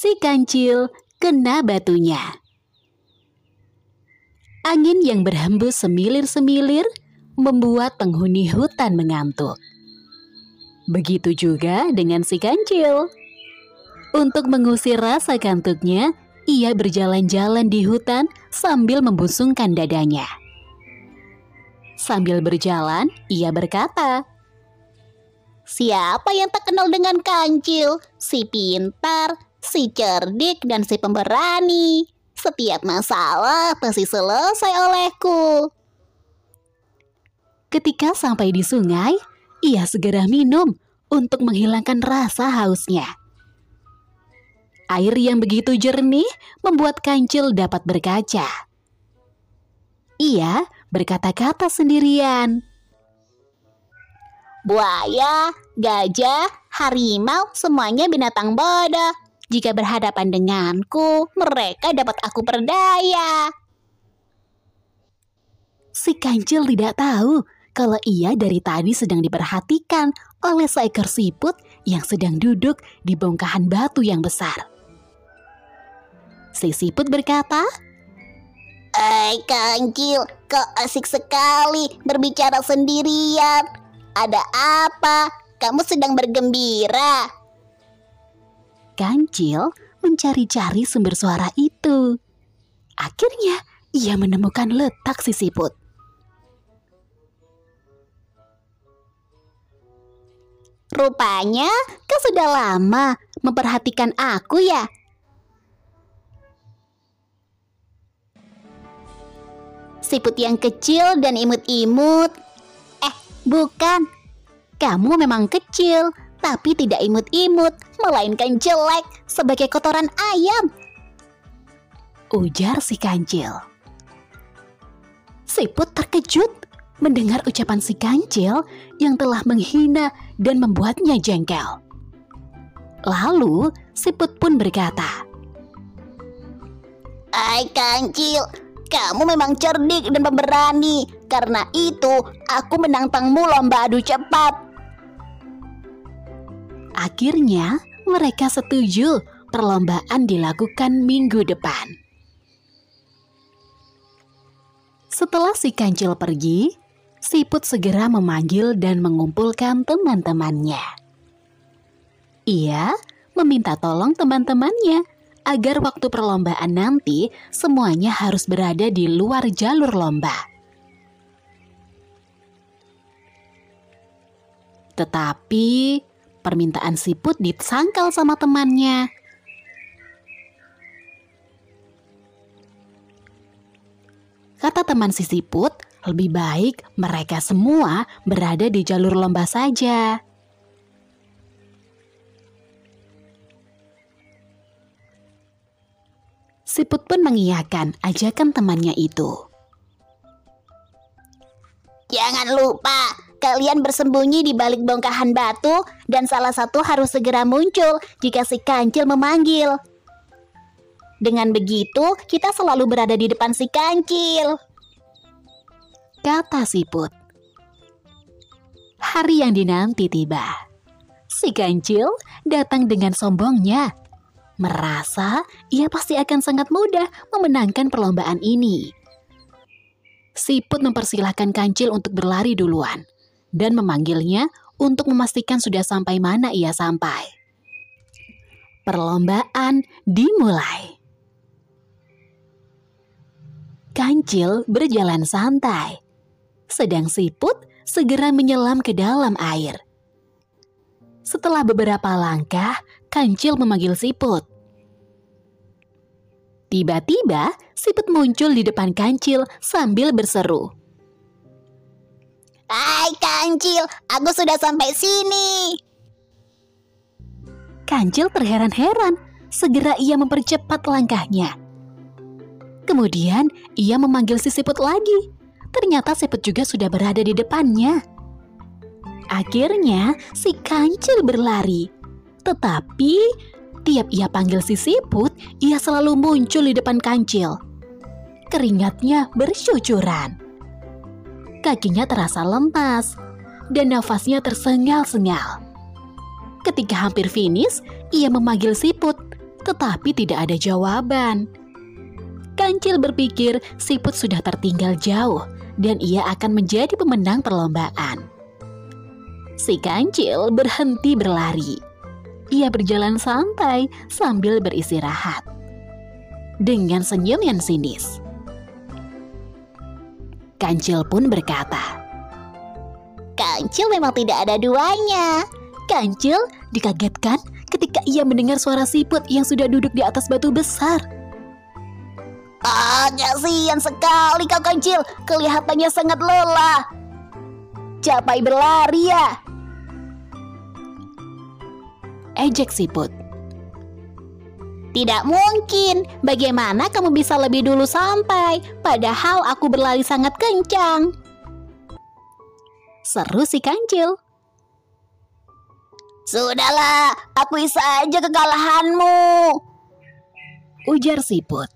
Si kancil kena batunya. Angin yang berhembus semilir-semilir membuat penghuni hutan mengantuk. Begitu juga dengan si kancil. Untuk mengusir rasa kantuknya, ia berjalan-jalan di hutan sambil membusungkan dadanya. Sambil berjalan, ia berkata, Siapa yang tak kenal dengan kancil? Si pintar, si cerdik, dan si pemberani. Setiap masalah pasti selesai olehku. Ketika sampai di sungai, ia segera minum untuk menghilangkan rasa hausnya. Air yang begitu jernih membuat kancil dapat berkaca. Ia berkata-kata sendirian. Buaya, gajah, harimau, semuanya binatang bodoh. Jika berhadapan denganku, mereka dapat aku berdaya. Si kancil tidak tahu kalau ia dari tadi sedang diperhatikan oleh seekor siput yang sedang duduk di bongkahan batu yang besar. Si siput berkata, Eh, kancil, kau asik sekali berbicara sendirian. Ada apa? Kamu sedang bergembira. Kancil mencari-cari sumber suara itu. Akhirnya, ia menemukan letak si siput. Rupanya kau sudah lama memperhatikan aku ya. Siput yang kecil dan imut-imut. Eh, bukan. Kamu memang kecil, tapi tidak imut-imut, melainkan jelek sebagai kotoran ayam. Ujar si kancil. Siput terkejut mendengar ucapan si kancil yang telah menghina dan membuatnya jengkel. Lalu siput pun berkata, Hai kancil, kamu memang cerdik dan pemberani. Karena itu, aku menantangmu lomba adu cepat. Akhirnya, mereka setuju perlombaan dilakukan minggu depan. Setelah si kancil pergi, siput segera memanggil dan mengumpulkan teman-temannya. Ia meminta tolong teman-temannya agar waktu perlombaan nanti semuanya harus berada di luar jalur lomba. Tetapi permintaan siput disangkal sama temannya. Kata teman si siput, lebih baik mereka semua berada di jalur lomba saja. Siput pun mengiyakan ajakan temannya itu. Jangan lupa, kalian bersembunyi di balik bongkahan batu dan salah satu harus segera muncul jika si kancil memanggil. Dengan begitu, kita selalu berada di depan si kancil. Kata siput. Hari yang dinanti tiba. Si kancil datang dengan sombongnya. Merasa ia pasti akan sangat mudah memenangkan perlombaan ini. Siput mempersilahkan kancil untuk berlari duluan dan memanggilnya untuk memastikan sudah sampai mana ia sampai. Perlombaan dimulai. Kancil berjalan santai, sedang siput segera menyelam ke dalam air. Setelah beberapa langkah, kancil memanggil siput. Tiba-tiba, siput muncul di depan kancil sambil berseru. Hai kancil, aku sudah sampai sini. Kancil terheran-heran, segera ia mempercepat langkahnya. Kemudian ia memanggil si siput lagi. Ternyata siput juga sudah berada di depannya. Akhirnya si kancil berlari. Tetapi tiap ia panggil si siput, ia selalu muncul di depan kancil. Keringatnya bersyucuran. Kakinya terasa lemas dan nafasnya tersengal-sengal. Ketika hampir finish, ia memanggil siput, tetapi tidak ada jawaban. Kancil berpikir siput sudah tertinggal jauh dan ia akan menjadi pemenang perlombaan. Si kancil berhenti berlari. Ia berjalan santai sambil beristirahat. Dengan senyum yang sinis. Kancil pun berkata, Kancil memang tidak ada duanya. Kancil dikagetkan ketika ia mendengar suara siput yang sudah duduk di atas batu besar. Ah, kasihan sekali kau kancil. Kelihatannya sangat lelah. Capai berlari ya. Ejek siput. Tidak mungkin. Bagaimana kamu bisa lebih dulu sampai? Padahal aku berlari sangat kencang. Seru si kancil. Sudahlah, akui saja kekalahanmu. Ujar siput.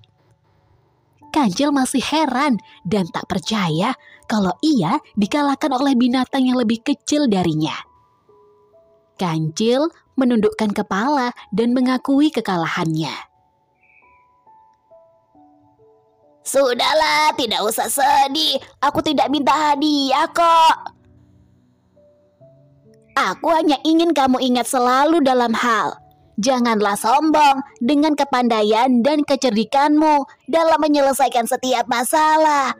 Kancil masih heran dan tak percaya kalau ia dikalahkan oleh binatang yang lebih kecil darinya. Kancil menundukkan kepala dan mengakui kekalahannya. Sudahlah, tidak usah sedih. Aku tidak minta hadiah kok. Aku hanya ingin kamu ingat selalu dalam hal Janganlah sombong dengan kepandaian dan kecerdikanmu dalam menyelesaikan setiap masalah.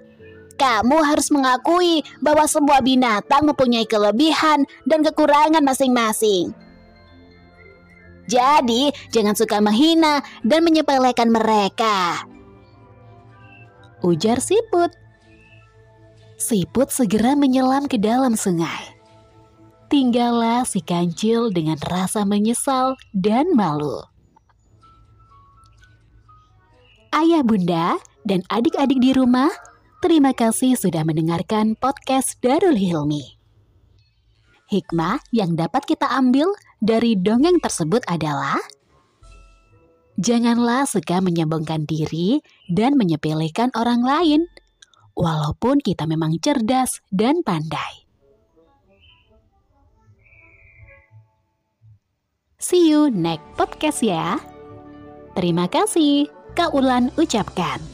Kamu harus mengakui bahwa semua binatang mempunyai kelebihan dan kekurangan masing-masing. Jadi, jangan suka menghina dan menyepelekan mereka. Ujar siput. Siput segera menyelam ke dalam sungai. Tinggallah si kancil dengan rasa menyesal dan malu. Ayah bunda dan adik-adik di rumah, terima kasih sudah mendengarkan podcast Darul Hilmi. Hikmah yang dapat kita ambil dari dongeng tersebut adalah Janganlah suka menyombongkan diri dan menyepelekan orang lain, walaupun kita memang cerdas dan pandai. See you next podcast ya. Terima kasih, Kak Ulan ucapkan.